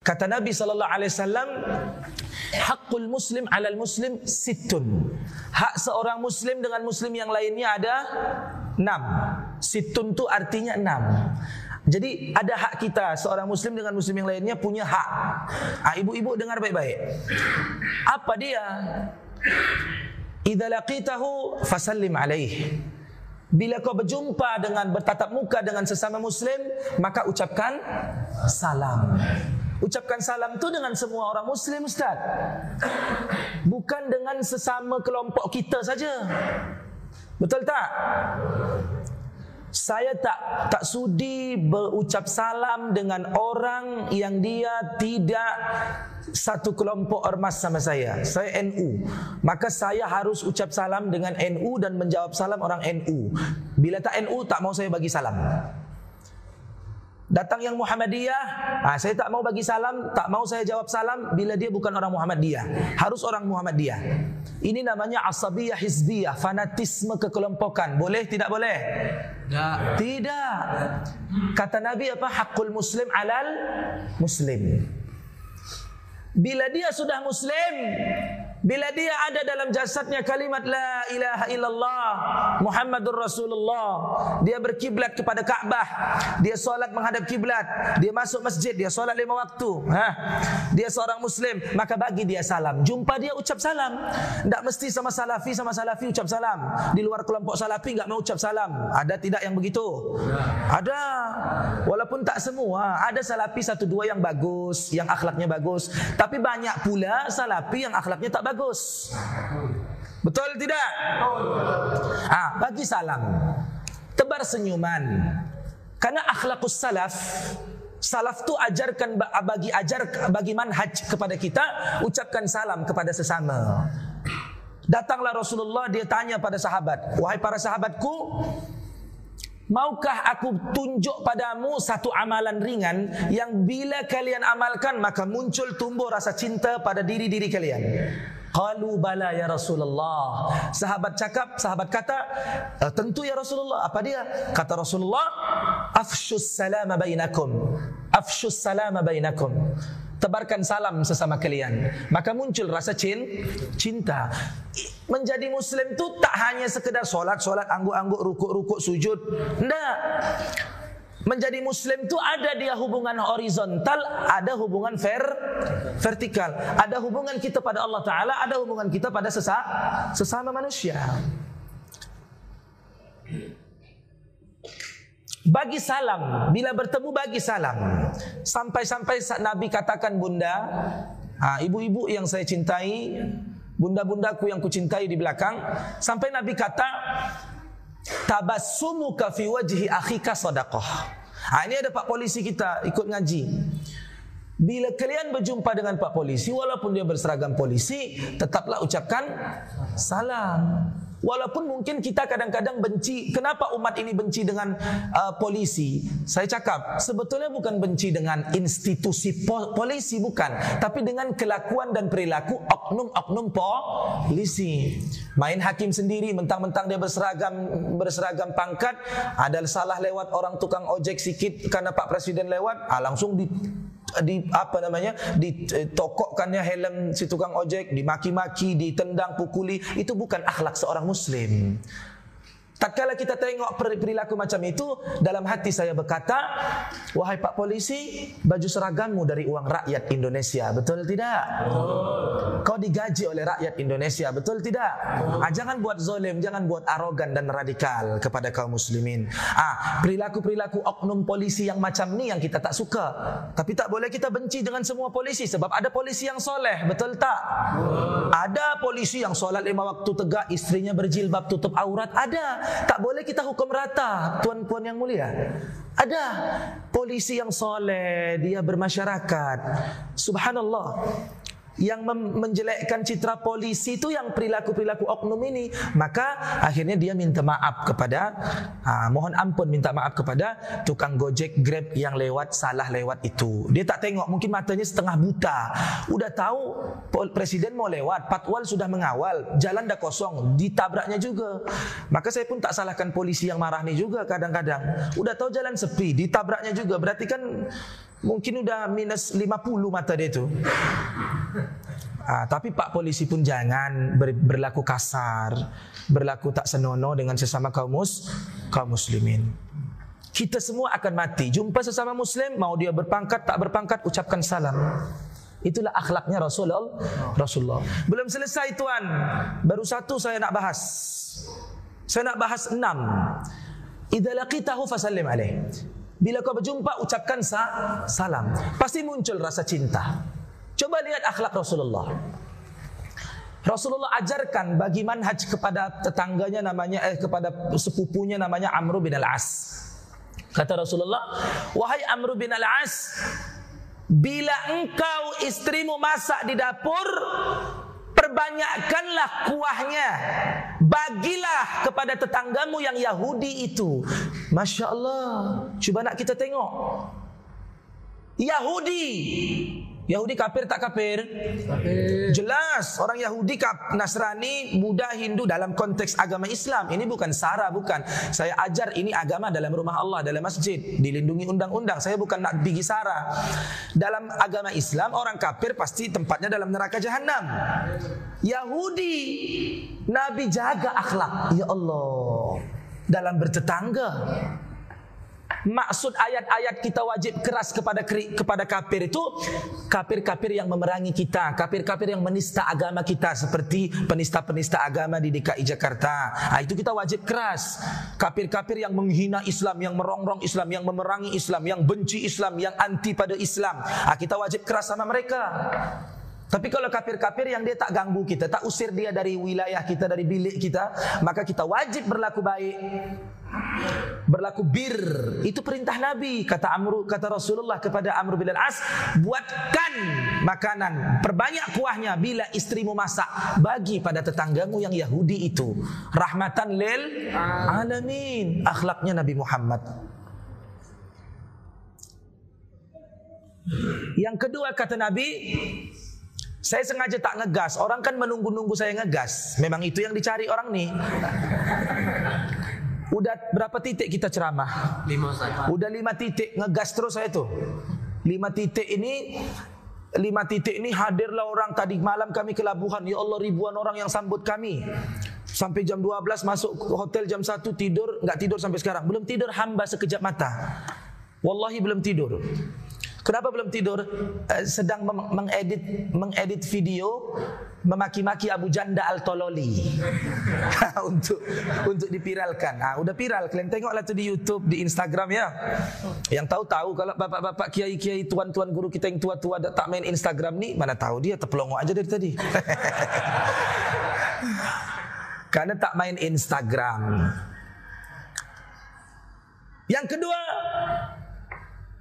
Kata Nabi sallallahu alaihi wasallam, hakul muslim 'alal muslim situn. Hak seorang muslim dengan muslim yang lainnya ada enam. Situn tu artinya enam. Jadi ada hak kita seorang muslim dengan muslim yang lainnya punya hak. Ah ibu-ibu dengar baik-baik. Apa dia? Idza laqitahu fasallim alaihi. Bila kau berjumpa dengan bertatap muka dengan sesama muslim, maka ucapkan salam. Ucapkan salam tu dengan semua orang muslim Ustaz. Bukan dengan sesama kelompok kita saja. Betul tak? Saya tak tak sudi berucap salam dengan orang yang dia tidak satu kelompok ormas sama saya. Saya NU. Maka saya harus ucap salam dengan NU dan menjawab salam orang NU. Bila tak NU tak mau saya bagi salam. Datang yang Muhammadiyah, ah, saya tak mau bagi salam, tak mau saya jawab salam bila dia bukan orang Muhammadiyah. Harus orang Muhammadiyah. Ini namanya asabiyah hizbiyah, fanatisme kekelompokan. Boleh tidak boleh? Tidak. Tidak. Kata Nabi apa? Hakul muslim alal muslim. Bila dia sudah muslim, bila dia ada dalam jasadnya kalimat la ilaha illallah Muhammadur Rasulullah. Dia berkiblat kepada Kaabah. Dia solat menghadap kiblat. Dia masuk masjid dia solat lima waktu ha? Dia seorang muslim maka bagi dia salam. Jumpa dia ucap salam. Tidak mesti sama salafi sama salafi ucap salam. Di luar kelompok salafi enggak mau ucap salam. Ada tidak yang begitu? Ada. Walaupun tak semua ada salafi satu dua yang bagus yang akhlaknya bagus. Tapi banyak pula salafi yang akhlaknya tak bagus. Betul tidak? Ah, bagi salam. Tebar senyuman. Karena akhlakus salaf Salaf tu ajarkan bagi ajar bagi manhaj kepada kita ucapkan salam kepada sesama. Datanglah Rasulullah dia tanya pada sahabat, "Wahai para sahabatku, maukah aku tunjuk padamu satu amalan ringan yang bila kalian amalkan maka muncul tumbuh rasa cinta pada diri-diri kalian?" Qalu bala ya Rasulullah. Sahabat cakap, sahabat kata, eh, tentu ya Rasulullah. Apa dia? Kata Rasulullah, afshus salama bainakum. Afshus salama bainakum. Tebarkan salam sesama kalian. Maka muncul rasa cin, cinta. Menjadi Muslim tu tak hanya sekedar solat, solat, angguk-angguk, rukuk-rukuk, sujud. Tidak. Menjadi muslim itu ada dia hubungan horizontal, ada hubungan ver vertikal. Ada hubungan kita pada Allah Taala, ada hubungan kita pada sesa sesama manusia. Bagi salam, bila bertemu bagi salam. Sampai-sampai Nabi katakan bunda, ha, ibu-ibu yang saya cintai, bunda-bundaku yang kucintai di belakang, sampai Nabi kata, tabassumuka fi wajhi akhika sadaqah. Ha, ini ada pak polisi kita ikut ngaji. Bila kalian berjumpa dengan pak polisi walaupun dia berseragam polisi, tetaplah ucapkan salam. Walaupun mungkin kita kadang-kadang benci, kenapa umat ini benci dengan uh, polisi? Saya cakap, sebetulnya bukan benci dengan institusi po polisi, bukan. Tapi dengan kelakuan dan perilaku oknum-oknum polisi. Main hakim sendiri, mentang-mentang dia berseragam berseragam pangkat, ada salah lewat orang tukang ojek sikit karena Pak Presiden lewat, ah, langsung di di apa namanya ditokokkannya helm si tukang ojek dimaki-maki ditendang pukuli. Itu bukan akhlak seorang muslim Tak kala kita tengok perilaku macam itu, dalam hati saya berkata, wahai Pak Polisi, baju seragammu dari uang rakyat Indonesia, betul tidak? Betul. Kau digaji oleh rakyat Indonesia, betul tidak? Ah, jangan buat zolim, jangan buat arogan dan radikal kepada kaum muslimin. Ah, perilaku-perilaku oknum polisi yang macam ni yang kita tak suka. Tapi tak boleh kita benci dengan semua polisi sebab ada polisi yang soleh, betul tak? Betul. Ada polisi yang solat lima waktu tegak, istrinya berjilbab tutup aurat, ada. Tak boleh kita hukum rata, tuan-puan yang mulia. Ada polisi yang soleh, dia bermasyarakat. Subhanallah yang menjelekkan citra polisi itu yang perilaku-perilaku oknum ini. Maka akhirnya dia minta maaf kepada ha, mohon ampun minta maaf kepada tukang gojek grab yang lewat salah lewat itu. Dia tak tengok mungkin matanya setengah buta. Udah tahu presiden mau lewat patwal sudah mengawal jalan dah kosong ditabraknya juga. Maka saya pun tak salahkan polisi yang marah ni juga kadang-kadang. Udah tahu jalan sepi ditabraknya juga. Berarti kan Mungkin udah minus 50 mata dia tu. Ah, tapi Pak Polisi pun jangan ber, berlaku kasar, berlaku tak senonoh dengan sesama kaum mus, kaum muslimin. Kita semua akan mati. Jumpa sesama muslim, mau dia berpangkat tak berpangkat, ucapkan salam. Itulah akhlaknya Rasulullah. Rasulullah. Belum selesai tuan. Baru satu saya nak bahas. Saya nak bahas enam. Idza laqitahu fasallim alaih. Bila kau berjumpa ucapkan sa salam. Pasti muncul rasa cinta. Coba lihat akhlak Rasulullah. Rasulullah ajarkan bagi manhaj kepada tetangganya namanya eh kepada sepupunya namanya Amr bin Al-As. Kata Rasulullah, "Wahai Amr bin Al-As, bila engkau istrimu masak di dapur, perbanyakkanlah kuahnya. Bagilah kepada tetanggamu yang Yahudi itu." Masya Allah. Cuba nak kita tengok. Yahudi Yahudi kafir tak kafir? Kafir. Jelas orang Yahudi kap Nasrani, Buddha, Hindu dalam konteks agama Islam. Ini bukan sara bukan. Saya ajar ini agama dalam rumah Allah, dalam masjid, dilindungi undang-undang. Saya bukan nak pergi sara. Dalam agama Islam orang kafir pasti tempatnya dalam neraka jahanam. Yahudi Nabi jaga akhlak. Ya Allah. Dalam bertetangga. Maksud ayat-ayat kita wajib keras kepada kepada kafir itu kafir-kafir yang memerangi kita, kafir-kafir yang menista agama kita seperti penista-penista agama di DKI Jakarta. Nah, itu kita wajib keras. Kafir-kafir yang menghina Islam, yang merongrong Islam, yang memerangi Islam, yang benci Islam, yang anti pada Islam. Nah, kita wajib keras sama mereka. Tapi kalau kafir-kafir yang dia tak ganggu kita, tak usir dia dari wilayah kita, dari bilik kita, maka kita wajib berlaku baik. Berlaku bir. Itu perintah Nabi, kata Amr, kata Rasulullah kepada Amr bin Al-As, buatkan makanan, perbanyak kuahnya bila istrimu masak bagi pada tetanggamu yang Yahudi itu. Rahmatan lil alamin. Akhlaknya Nabi Muhammad. Yang kedua kata Nabi, saya sengaja tak ngegas. Orang kan menunggu-nunggu saya ngegas. Memang itu yang dicari orang nih. Udah berapa titik kita ceramah? Lima Udah lima titik ngegas terus saya tuh. Lima titik ini Lima titik ini hadirlah orang tadi malam kami ke Labuhan. Ya Allah ribuan orang yang sambut kami. Sampai jam 12 masuk hotel jam 1 tidur. Enggak tidur sampai sekarang. Belum tidur hamba sekejap mata. Wallahi belum tidur. Kenapa belum tidur? Uh, sedang mengedit mengedit video memaki-maki Abu Janda Al Tololi untuk untuk dipiralkan. Ah, udah viral. Kalian tengoklah tu di YouTube, di Instagram ya. Yang tahu tahu kalau bapak-bapak kiai-kiai tuan-tuan guru kita yang tua-tua tak main Instagram ni, mana tahu dia terpelongo aja dari tadi. Karena tak main Instagram. Yang kedua,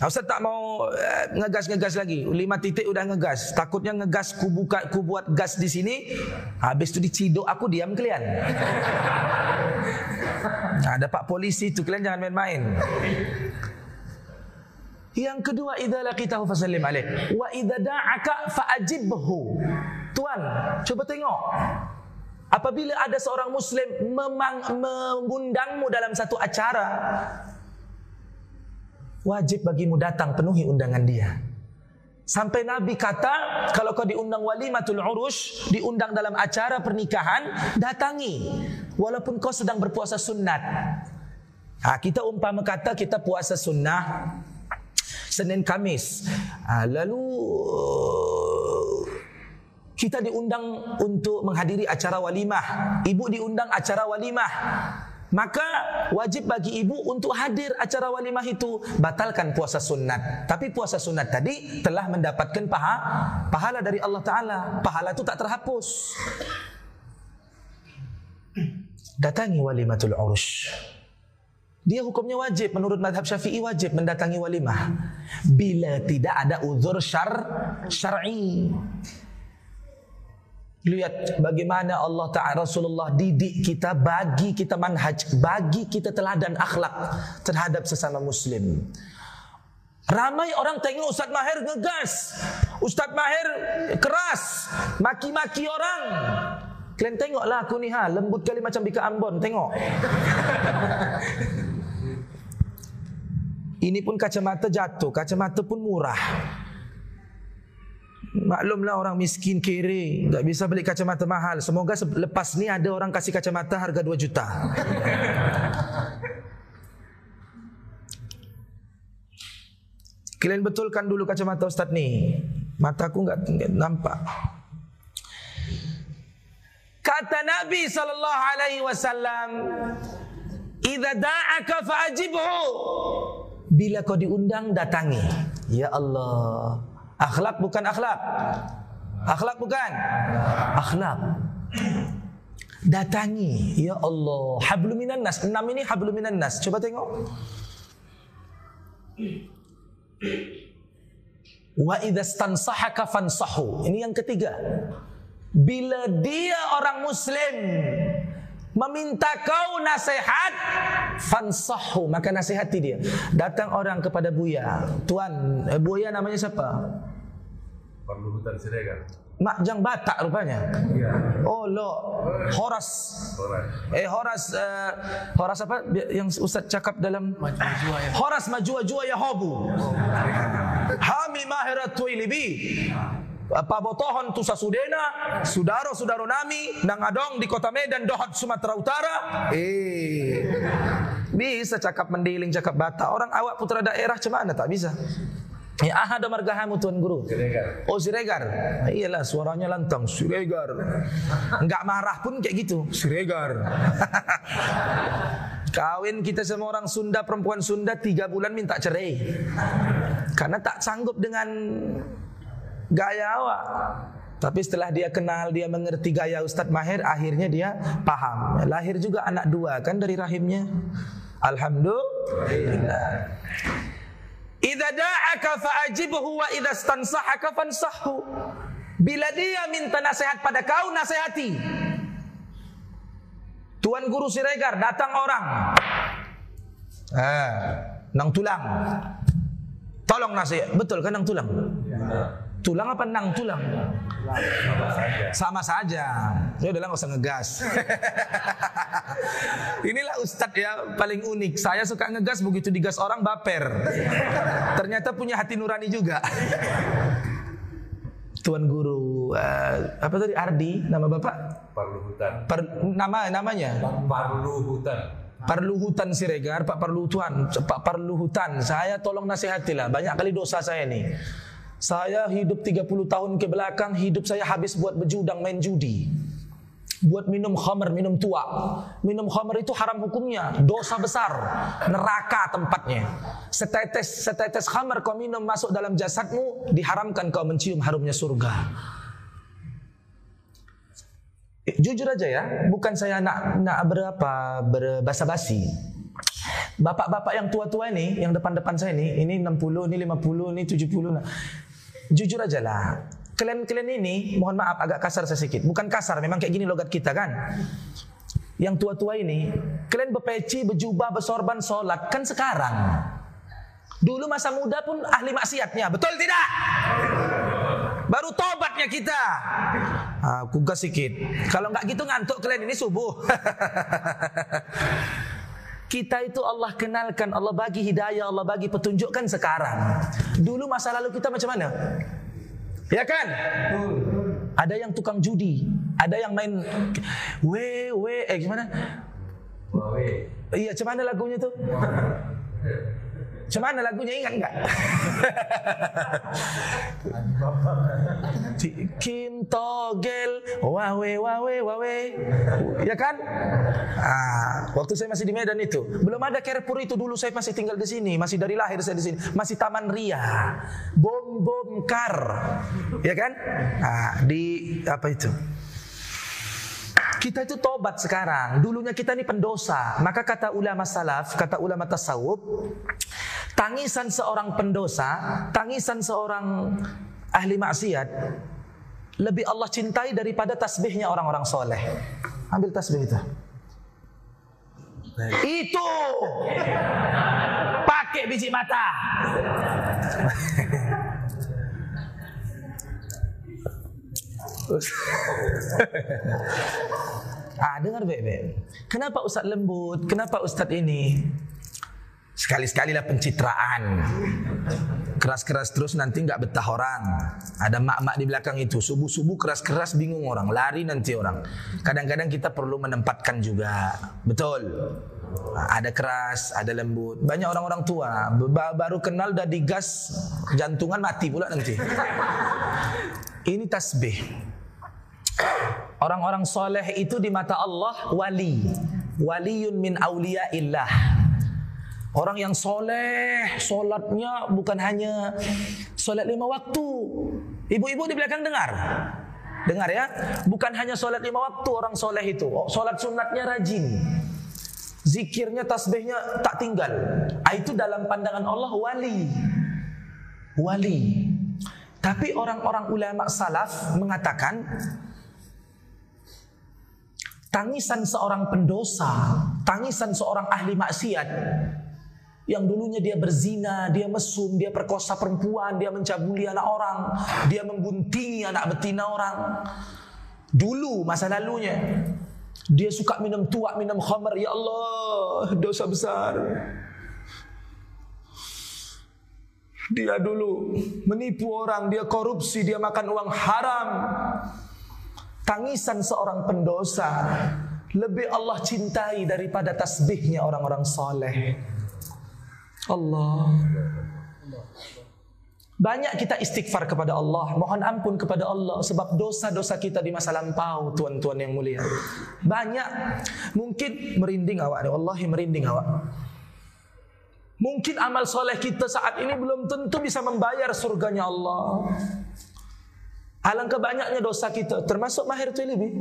Ustaz tak mau uh, ngegas-ngegas lagi. Lima titik udah ngegas. Takutnya ngegas ku buka ku buat gas di sini. Habis tu diciduk aku diam kalian. Ada Pak polisi tu kalian jangan main-main. Yang kedua idza laqitahu fasallim alaih wa idza da'aka fa'ajibhu. Tuan, coba tengok. Apabila ada seorang muslim memang mengundangmu dalam satu acara, wajib bagimu datang penuhi undangan dia. Sampai Nabi kata, kalau kau diundang walimatul urush, diundang dalam acara pernikahan, datangi. Walaupun kau sedang berpuasa sunat. Ha, kita umpama kata kita puasa sunnah Senin Kamis. Ha, lalu kita diundang untuk menghadiri acara walimah. Ibu diundang acara walimah. Maka wajib bagi ibu untuk hadir acara walimah itu batalkan puasa sunat. Tapi puasa sunat tadi telah mendapatkan paha, pahala dari Allah Taala. Pahala itu tak terhapus. Datangi walimatul urush. Dia hukumnya wajib menurut madhab syafi'i wajib mendatangi walimah. Bila tidak ada uzur syar syar'i. Lihat bagaimana Allah Ta'ala Rasulullah didik kita bagi kita manhaj, bagi kita teladan akhlak terhadap sesama muslim. Ramai orang tengok Ustaz Mahir ngegas. Ustaz Mahir keras. Maki-maki orang. Kalian tengoklah aku ni ha. Lembut kali macam Bika Ambon. Tengok. Ini pun kacamata jatuh, kacamata pun murah. Maklumlah orang miskin kere, tak bisa beli kacamata mahal. Semoga lepas ni ada orang kasih kacamata harga 2 juta. Kalian betulkan dulu kacamata Ustaz ni. Mataku enggak nampak. Kata Nabi sallallahu alaihi wasallam, "Idza da'aka fa'ajibhu." Bila kau diundang datangi. Ya Allah. Akhlak bukan akhlak. Akhlak bukan. Akhlak. Datangi. Ya Allah. Hablum minan nas. Enam ini hablum minan nas. Coba tengok. Wa idza stansahaka fansahu. Ini yang ketiga. Bila dia orang muslim meminta kau nasihat fansahu maka nasihati dia datang orang kepada buya tuan eh, buya namanya siapa perlu hutan siregar Makjang Batak rupanya. Ya. Oh lo Horas. Eh Horas uh, Horas apa yang Ustaz cakap dalam Majua ya. Horas Majua Jua ya Hobu. Hami Mahirat Tuilibi. Pabotohon tu sasudena, sudaro-sudaro nami, nang adong di kota Medan, Dohat, Sumatera Utara. Eh, bisa cakap mendiling, cakap bata. Orang awak putra daerah cemana tak bisa. Ya ahad margahamu tuan guru. Siregar. Oh Siregar. Iyalah suaranya lantang Siregar. Enggak marah pun kayak gitu. Siregar. Kawin kita semua orang Sunda perempuan Sunda tiga bulan minta cerai. Karena tak sanggup dengan gaya awak. Tapi setelah dia kenal, dia mengerti gaya Ustadz Mahir, akhirnya dia paham. Lahir juga anak dua kan dari rahimnya. Alhamdulillah. Idza da'aka fa'ajibhu wa idza stansahaka fansahhu. Bila dia minta nasihat pada kau, nasihati. Tuan Guru Siregar datang orang. Eh, nang tulang. Tolong nasihat. Betul kan nang tulang? Ya. Tulang apa nang tulang? Sama saja. Sama saja. Ya udah nggak usah ngegas. Inilah ustadz ya paling unik. Saya suka ngegas begitu digas orang baper. Ternyata punya hati nurani juga. Tuan guru uh, apa tadi Ardi nama bapak? Parluhutan. Per, nama namanya? Parluhutan. Parluhutan Siregar, Pak Parluhutan, Pak Parluhutan. Saya tolong nasihatilah. Banyak kali dosa saya nih. Saya hidup 30 tahun ke belakang, hidup saya habis buat berjudang main judi. Buat minum khamr, minum tua. Minum khamr itu haram hukumnya, dosa besar, neraka tempatnya. Setetes setetes khamr kau minum masuk dalam jasadmu, diharamkan kau mencium harumnya surga. Jujur aja ya, bukan saya nak nak berapa berbasa basi. Bapak-bapak yang tua-tua ini, yang depan-depan saya ini, ini 60, ini 50, ini 70. Jujur aja lah. Kalian-kalian ini, mohon maaf agak kasar sedikit. Bukan kasar, memang kayak gini logat kita kan. Yang tua-tua ini, kalian berpeci, berjubah, bersorban, sholat. Kan sekarang. Dulu masa muda pun ahli maksiatnya. Betul tidak? Baru tobatnya kita. Aku gas sedikit. Kalau nggak gitu ngantuk kalian ini subuh. Kita itu Allah kenalkan, Allah bagi hidayah, Allah bagi petunjukkan sekarang. Dulu masa lalu kita macam mana? Ya kan? Ada yang tukang judi, ada yang main we we eh gimana? Iya, macam mana lagunya tuh? Macam mana lagunya ingat enggak? Kim Togel Wawe Wawe Wawe Ya kan? Ah, waktu saya masih di Medan itu Belum ada Carrefour itu dulu saya masih tinggal di sini Masih dari lahir saya di sini Masih Taman Ria Bom Bom Kar Ya kan? Ah, di apa itu? Kita itu tobat sekarang. Dulunya kita ini pendosa. Maka kata ulama salaf, kata ulama tasawuf, tangisan seorang pendosa, tangisan seorang ahli maksiat lebih Allah cintai daripada tasbihnya orang-orang soleh. Ambil tasbih itu. Itu pakai biji mata. ah, dengar baik-baik. Kenapa Ustaz lembut? Kenapa Ustaz ini? Sekali-sekali lah pencitraan. Keras-keras terus nanti nggak betah orang. Ada mak-mak di belakang itu. Subuh-subuh keras-keras bingung orang. Lari nanti orang. Kadang-kadang kita perlu menempatkan juga. Betul. Ada keras, ada lembut. Banyak orang-orang tua ba- baru kenal udah digas jantungan mati pula nanti. Ini tasbih. Orang-orang soleh itu di mata Allah wali. Waliyun min awliyaillah. Orang yang soleh, solatnya bukan hanya solat lima waktu. Ibu-ibu di belakang dengar. Dengar ya, bukan hanya solat lima waktu orang soleh itu. Oh, solat sunatnya rajin. Zikirnya, tasbihnya tak tinggal. Ah, Itu dalam pandangan Allah wali. Wali. Tapi orang-orang ulama salaf mengatakan tangisan seorang pendosa, tangisan seorang ahli maksiat yang dulunya dia berzina, dia mesum, dia perkosa perempuan, dia mencabuli anak orang, dia membuntingi anak betina orang. Dulu masa lalunya dia suka minum tuak, minum khamar, ya Allah, dosa besar. Dia dulu menipu orang, dia korupsi, dia makan uang haram. Tangisan seorang pendosa lebih Allah cintai daripada tasbihnya orang-orang soleh. Allah. Banyak kita istighfar kepada Allah, mohon ampun kepada Allah sebab dosa-dosa kita di masa lampau, tuan-tuan yang mulia. Banyak. Mungkin merinding awak, wallahi merinding awak. Mungkin amal soleh kita saat ini belum tentu bisa membayar surganya Allah. Alangkah banyaknya dosa kita, termasuk mahir tulibi.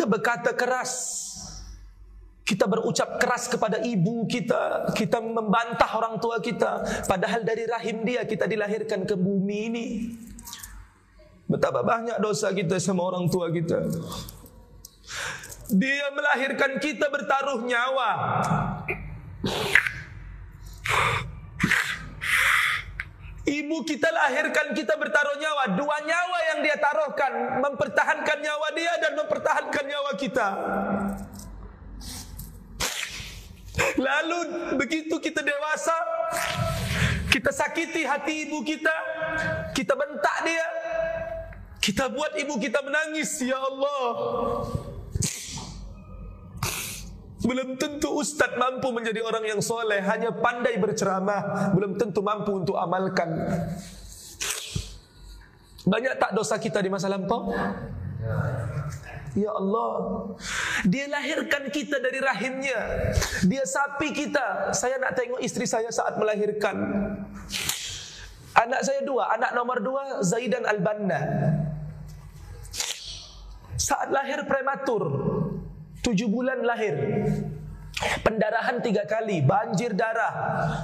Kita berkata keras. Kita berucap keras kepada ibu kita. Kita membantah orang tua kita. Padahal dari rahim dia kita dilahirkan ke bumi ini. Betapa banyak dosa kita sama orang tua kita. Dia melahirkan kita bertaruh nyawa Ibu kita lahirkan kita bertaruh nyawa. Dua nyawa yang dia taruhkan Mempertahankan nyawa dia dan mempertahankan nyawa kita. Lalu begitu kita dewasa Kita sakiti hati ibu kita Kita bentak dia Kita buat ibu kita menangis. Ya Allah Belum tentu ustaz mampu menjadi orang yang soleh Hanya pandai berceramah Belum tentu mampu untuk amalkan. Banyak tak dosa kita di masa lampau? Ya Allah Dia lahirkan kita dari rahimnya. Dia sapi kita. Saya nak tengok isteri saya saat melahirkan. Anak saya dua Anak nomor dua Zaidan Al-Banna. Saat lahir prematur Tujuh bulan lahir Pendarahan tiga kali Banjir darah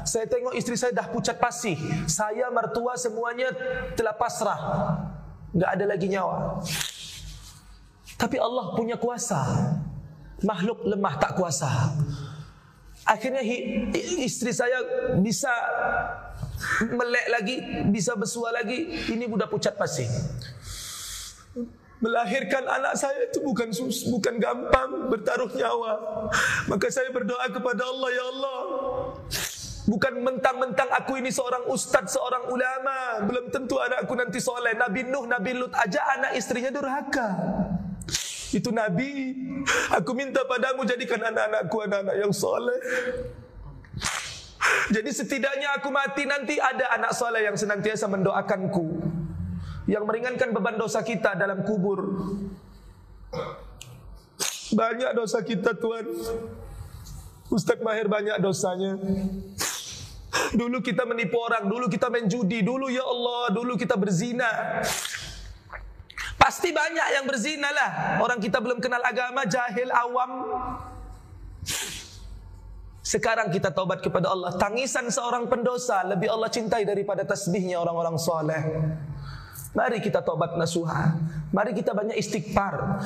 Saya tengok isteri saya dah pucat pasih Saya mertua semuanya telah pasrah Enggak ada lagi nyawa tapi Allah punya kuasa. Makhluk lemah tak kuasa. Akhirnya istri saya bisa melek lagi, bisa bersua lagi. Ini budak pucat pasir. Melahirkan anak saya itu bukan sus, bukan gampang bertaruh nyawa. Maka saya berdoa kepada Allah, ya Allah. Bukan mentang-mentang aku ini seorang ustaz, seorang ulama. Belum tentu anakku nanti soleh. Nabi Nuh, Nabi Lut aja anak istrinya durhaka. Itu Nabi Aku minta padamu jadikan anak-anakku anak-anak yang soleh Jadi setidaknya aku mati nanti ada anak soleh yang senantiasa mendoakanku Yang meringankan beban dosa kita dalam kubur Banyak dosa kita Tuhan Ustaz Mahir banyak dosanya Dulu kita menipu orang Dulu kita main judi Dulu ya Allah Dulu kita berzina Pasti banyak yang berzina lah. Orang kita belum kenal agama, jahil, awam. Sekarang kita taubat kepada Allah. Tangisan seorang pendosa lebih Allah cintai daripada tasbihnya orang-orang soleh. Mari kita taubat nasuha. Mari kita banyak istighfar.